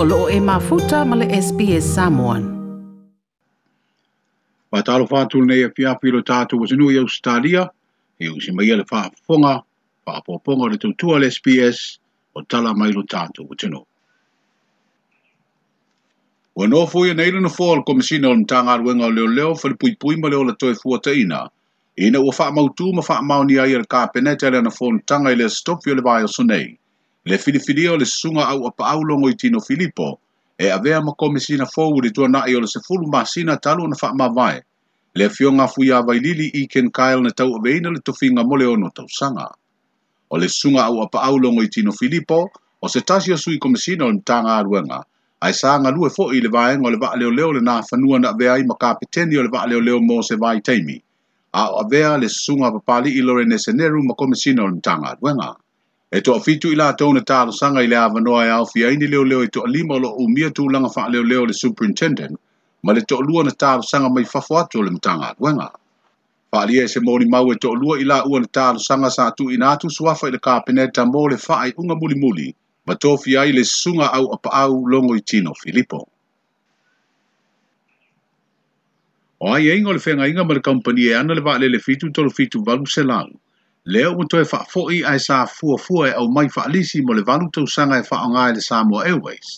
o loo e mafuta ma SPS Samoan. Pa talo fatu nei e fiafi lo tātou wasinu i Australia, e usi mai le whaafonga, whaapoponga le tautua le SPS o tala mai lo tātou wasinu. Ua nofu i neila na fōal komisina o na o leo leo pui pui ma leo la toi fuataina. Ina ua wha mautu ma wha mauni ai ka kāpeneta le na fōal tanga i stofio le le filifili le sunga au apa au longo i tino filipo, e avea ma komisina fōu le tua nai o le se fulu masina talu na wha mawae, le fionga fuia vai lili i Ken Kyle na tau aveina le tofinga mole ono tau sanga. O le sunga au apa au longo i tino filipo, o se tasio sui komisina o le mtanga aruenga, ai sanga lue fōi le vai nga le vaa leo leo le nā fanua na avea i maka peteni o le vaa leo leo mo se vai teimi, a avea le sunga papali i lore neseneru ma komisina o le mtanga aruenga. E to fitu ila to na talo sanga ila va no e au fiaini leo leo to lima lo tu langa fa leo leo le superintendent ma le to lua na talo sanga mai fa fa to le mtanga wenga Whaalia e se ni mau e to lua ila ua na talo sanga sa tu ina tu suafa fa le ta mo le fa ai unga muli muli ma tofi ai le sunga au apa au longo i tino Filipo. O ai eingo le whenga inga ma le e ana le va le le fitu le fitu valu selang Leo o to e fa fo ai sa fu fu e o mai fa lisi mo le valu to sanga e fa nga le sa airways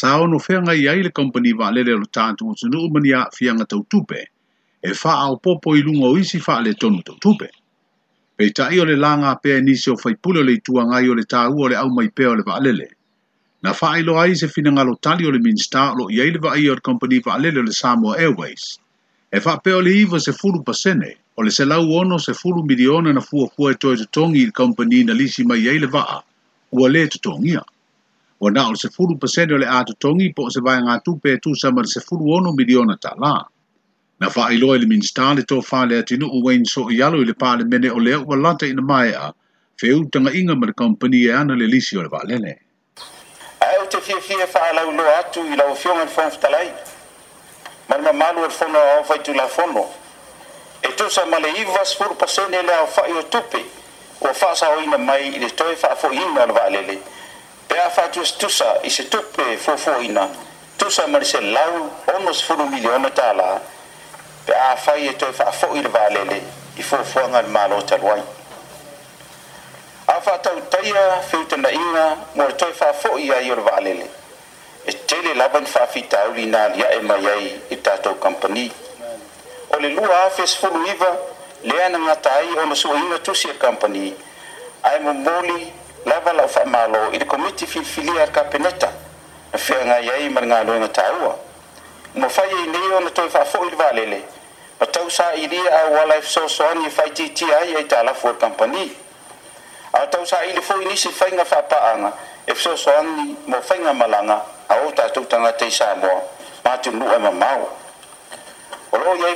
sa o no fenga i ai company va le lo tanto mo tsunu o mania fia nga to tupe e fa au popo i lungo o isi fa le tonu to tupe pe ta i o le langa pe ni se o fai pulo le tua nga o le ta u o le au mai pe o le va le na fa ai lo ai se fina nga tali o le minsta lo i ai le i o le company va le le le sa airways e fa pe o le iva se fulu pasene O le se ono se fulu miliona na fua kua e toi te tongi i na lisi mai ei le vaa, ua le te tongia. O na o le se fulu pasene o le a te tongi po se vai ngā tupe e tu sama le se fulu ono miliona ta la. Na faa e le minsta le tō faa le atinu u wain so i alo i le pā le mene o le ua lata ina mai a, feu utanga inga ma le kompani e ana le lisi o le vaa lele. Au te fia fia faa lau lo atu i lau fionga fong fonfitalai. malma malu e fono au faitu la fono. tusa ma le iva sefulu pasene le aofaʻi o tupe ua faasaoina mai i le toe faafoʻiina o le vaalele pe a tusa i se tupe fuafuaina tusa ma le selau ono sefulu miliona tālā pe a fai e toe faafoʻi i le vaalele i fuafuaga le malo talu ai a faatautaia feutanaʻiga mo le toe faafoʻi ai o le vaalele e tele lava ni faafitauli na aliaʻe mai ai i tatou kampani o le lua afesefulu iva lea na gata ai ona suaina tusi e kampani ae momoli lava la'o faamālō i le komiti filifilia a le kapeneta na feagai ai ma le galuiga tāua umafai ai nei ona toe fa afoʻi i le valele ma tau sailia auala e fesoasoani e faitiitia ai ai talafo e kampani ao tau saʻili foʻi nisi faiga fa apaaga e fesoasoani mo faiga malaga a o tatou tagata i sa moa matunuu e mamau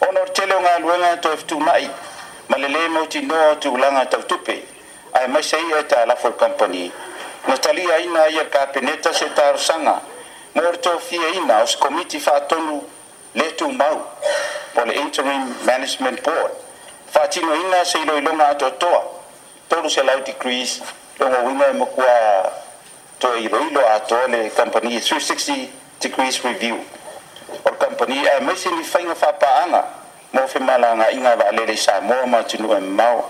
ona o teleoga aluega toeftumaʻi ma lelē motinoa o tulaga tautupe ae maisa ia e talafo company na taliaina ia kapeneta se tarosaga mo o le tofiaina o se komiti faatonu le tumau po le interim management board faatinoina se iloiloga atoatoa tolu se degrees logo uiga e makua toe iloilo atoa le company 360 degrees review o kampani ae maise lifaiga faapaaga mo fe malagaʻiga vaalele samoa matunuu e mamao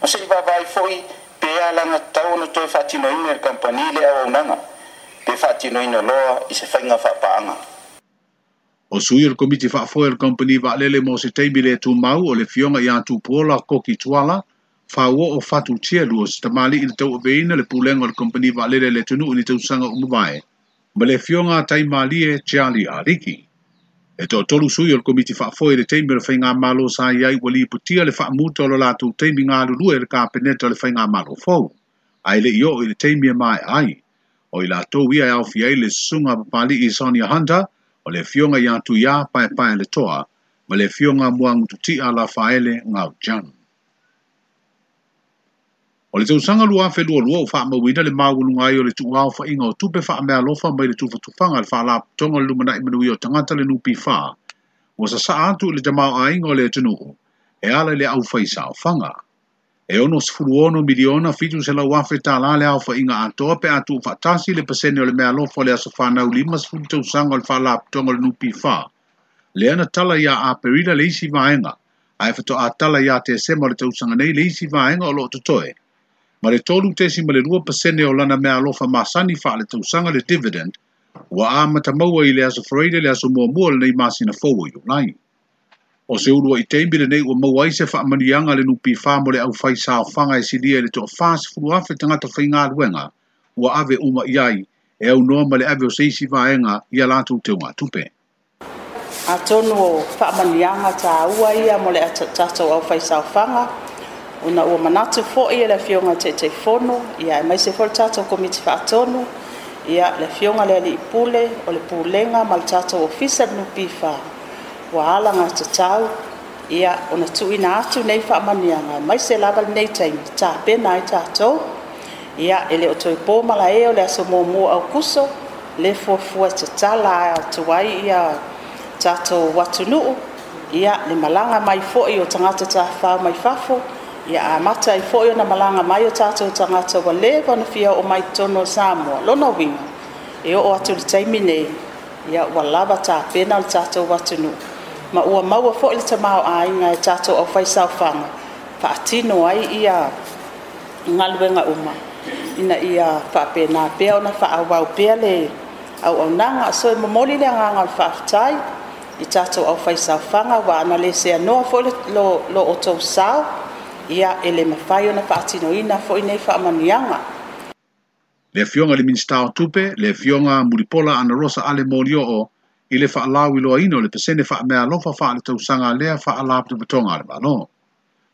ma seʻi vavai foʻi pea laga tatau ona toe faatinoina i le kampani le auaunaga pe faatinoina loa i se faiga faapaaga o sui o le komiti faafoe o le kompani vaalele mo se taimi le tumau o le fioga iā tupuola koki tuala o fatu lua se tamāli'i le tauaveina le pulega o le kompani vaalele le tunuu i ni tausaga ma le fionga tai malie Charlie Ariki. E tō tolu sui al komiti whaafoe le teimi le whainga malo sa iai wali putia le whaamuta o lātou teimi ngā lulu e le ka peneta le whainga malo fau. Ai le io i le teimi e mai ai. O i lātou ia e au fiei le sunga papali i Sonia Hunter o le fionga iatu ia pae pae le toa ma le fionga muangututia la faele ngau janu. O le tau sanga lua fe lua lua ufa ma wina le mawa ngai ayo le tuwa ufa inga o tupe fa mea lofa mai le tufa tufanga le fa la tonga luma na imanui o tangata le nupi fa. O sa sa antu le jamao a inga o le tunu o e ala le au faisa sa ufanga. E ono sifuru ono miliona fitu se la wafe ta la le au fa inga a toa pe atu ufa tasi le pasene o le mea lofa le aso fa na ulima sifuru tau sanga le fa la tonga le nupi fa. Le ana tala ya a perila le isi vaenga. Ai fa to a tala ya te sema le tau sanga nei le isi vaenga o lo to ma le tolu tesi ma le 2% pasene o lana mea alofa masani faa le tausanga le dividend, wa a matamaua i le aso freire le aso mua mua le nei sina fowa i online. O se urua i teimbi le nei ua maua i se faa manianga le nupi faa mo le au fai saa fanga e dia le toa faa se furu afe tangata fai ngā ruenga, ua ave uma i ai, e au noa ma le ave o seisi vaenga i alatu te unga tupe. Atono faa manianga ta ua ia mo le atatata au fai saa una ua manatu foʻi e le afioga teʻeteʻifono ia e maise foi le tatou komiti faatonu ia le afioga le alii pule o le pulega ma le tatou ofisa le nupifa ua ala gatatau ia ona tuuina atu nei faamaniaga e maise lava lenei taimi tapena ai tatou ia e lē o toe pō malae o le aso muamua aukuso le fuafua tatala atu ai ia tatou atunuu ia le malaga mai foʻi o tagata tafau mai fafo ia a matai foʻi na malanga mai o tatou tagata le lē vanafia o mai tono samoa lona uiga e o atu le taimi nei ia ua lava tapena o le tatou atunuu ma ua maua foʻi le tamao aiga e tatou aufaisaofaga faatino ai ia galuega uma ina ia faapena pea ona faaauau pea le auaunaga aso e momoli le agaga o le faafetai i tatou aufaisaofaga ua ana lesea noa foʻi lo outou sao ia ele le mafai ona faatinoina foʻi nei faamanuiaga le afioga le minista o tupe le afioga mulipola ana rosa ale molioo i le faalau iloaina o le pesene faamea alofa faaletausaga a lea faalaputuputoga a le malo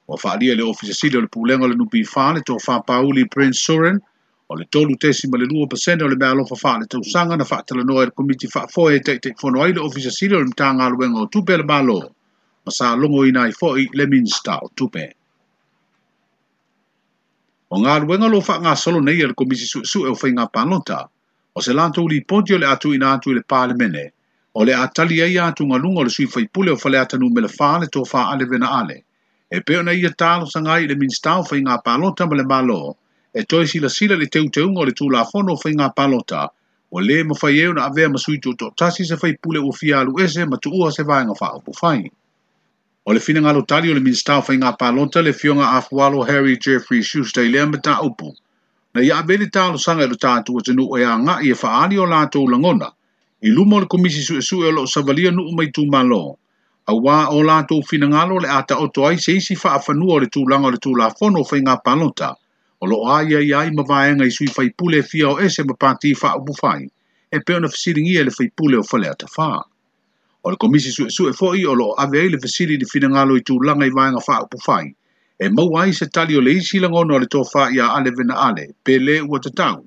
ua faaalia le ofisesili o le pulega o le nupifā le tofā pauli prince soren o le tolu tesi ma le lua pesene o le mea faaletausaga na faatalanoa i e le komiti faafoe e taʻitaʻifono ai le ofisesili o le matagaluega o tupe a le malo ma sa logoina ai foʻi le minista o tupe o ngā ruenga lo wha ngā solo nei e le komisi su su e o whai ngā panota, o se lanto uli ponti o le atu ina atu i le pāle mene, o le atali ai atu ngā lunga o le sui whai pule o whale atanu me le whāle tō wha ale vena ale, e peo na ia e tālo sa ngai le minsta o whai ngā panota ma le malo, e toi sila sila le teu teunga o le tūla fono o whai ngā o le ma whai eo na avea ma sui tō tasi se whai pule o fia alu ese ma tuua se vāinga wha o pu whai. O le fina ngalo tali o le minister fai ngā pālota le fionga a fualo Harry Jeffrey Shuster i lea mata upo. Na ia abele tālo sanga ilo tātu o tenu o ea i e whaali o lato u langona. I lumo le komisi su esu e lo savalia nu umai tū malo. A wā o lato u fina ngalo le ata o ai se isi wha afanu o le tū langa o le tū la fono fai inga pālota. O lo ai ai ai ma vāe ngai sui fai e fia o ese ma pāti i wha upu fai. E peona fisiringi e le fai o fale ata faa o le komisi sue sue foi o lo ave ai le fesili di fina ngalo i tu langa i vaenga wha upu fai. E mau ai se tali o le isi la ngono le tofa i a ale vena ale, pe le ua te tau.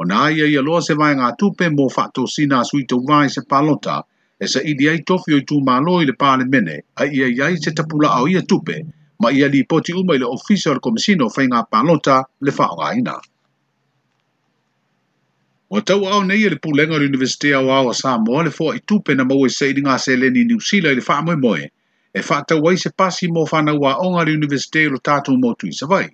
O na ia ia loa se vaenga atupe mo wha to sina sui tau vae se palota, e sa i di ai tofio i tu malo i le pale mene, a ia ia i se tapula au ia tupe, ma ia li poti umai le ofisa o le komisino fai ngā palota le wha o aina. O tau au nei e le pulenga le universitea o au a Samoa le fōa i tupe tūpena mau i seiri ngā sele ni New Zealand le wha moe moe, e wha tau ai se pasi mō whanau a onga le universitea lo tātou motu i savai.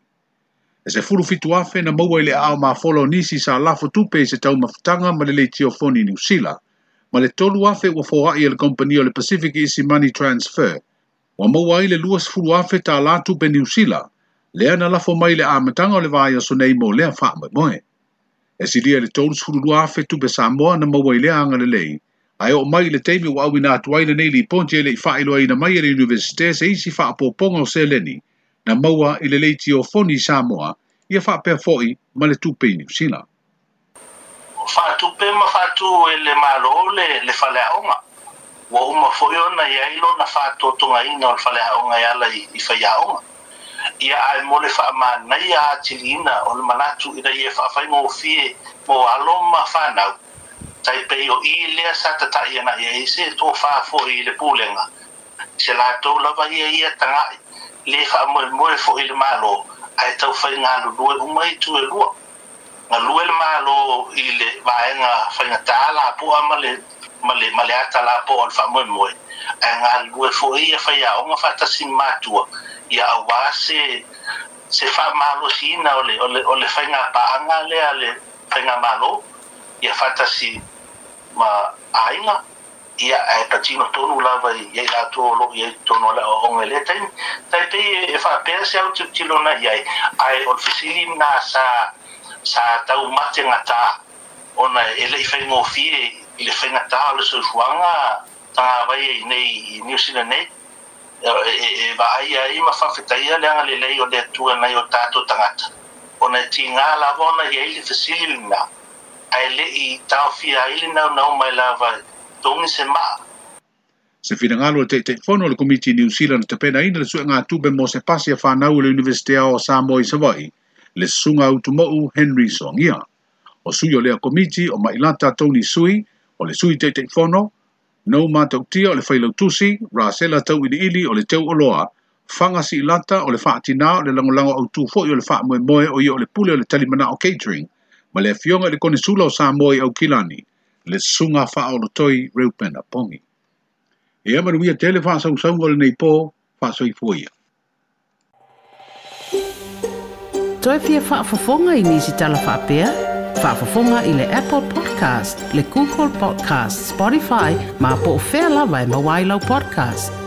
E se furu fitu afe na maua i le ao mā folo nisi sa lafo tupe i se tau mafutanga ma le le tiofoni New Zealand, ma le tolu afe ua fōa i e le kompani o le Pacific Easy Money Transfer, wa maua i le luas furu afe tā lātu pe New Zealand, lea na lafo mai le āmatanga o le vāia sunei mō lea wha moe moe. e si lia e le tolu sulu lua afe tu pe Samoa na maua i lea angale lei. Ai o mai le teimi wa awi na atuai le neili ponti ele i whaelo ai na mai ele universite se isi wha apoponga o se leni na maua i le leiti o foni i Samoa i a wha pea fhoi ma le tupe i New Zealand. tupe ma wha tu e le maro le le whale aonga. Wa uma fhoi ona i ailo na wha tuatunga inga o le whale aonga i ala i whai aonga ia ae mole faamanai a atiliina o le manatu ina ia faafai mo fie mo alo ma fanau taipei o i lea sa tataʻi ana ia i se tofāfoʻi i le pulega se latou lava ia ia tagaʻi lē faamoemoe foʻi i le malo ae taufai galulue uma i tuelua galue le malo i le vaega faigatā lapoa ma le ata lapoa o le faamoemoe ae galulue foʻi ia faiaoga faatasi matua ia auā se se faamalosiina o le o le o le faiga paaga lea le faiga malo ia faatasi ma aiga ia ae patino tonu lava iai latou loo iai tono le aooga lea te taipei e faapea e se au ia e, ai o le fesili na sa sa tau mate ta ona e leʻi faigofie i le faigatā o le soifuaga tagāwai ai e nei i new zealand nei E, e e ba ai ma faafetaia leaga lelei o le atua nai o tatou tagata ona e tigā lava ona i ai le i lenā ae leʻi taofia ai lenaunau mai lava togi se maa se finagalo le taʻitaʻifono o le komiti new zealand tapenaina le be mo se pasia fa na o le universite o samoa i savaʻi le sunga susuga utumoʻu henry songia o sui o lea komiti o maʻilata tony sui o le sui te taʻitaʻifono no mata utia ole le whailau tusi, ra sela tau ili ili o teo oloa, fanga si lata o le wha atina o le langolango au tūfo i o le wha moe moe o i ole le pule o talimana o catering, ma le fionga le kone sula o sā moe au kilani, le sunga wha o le toi reupena pongi. E amaruia tele wha sa usangu o le neipo, wha sa i fuia. Toi fia wha fofonga i nisi tala wha pēr? Fafafonga i le Apple Podcast, le Google Podcast, Spotify, ma po fela vai mawailo podcast.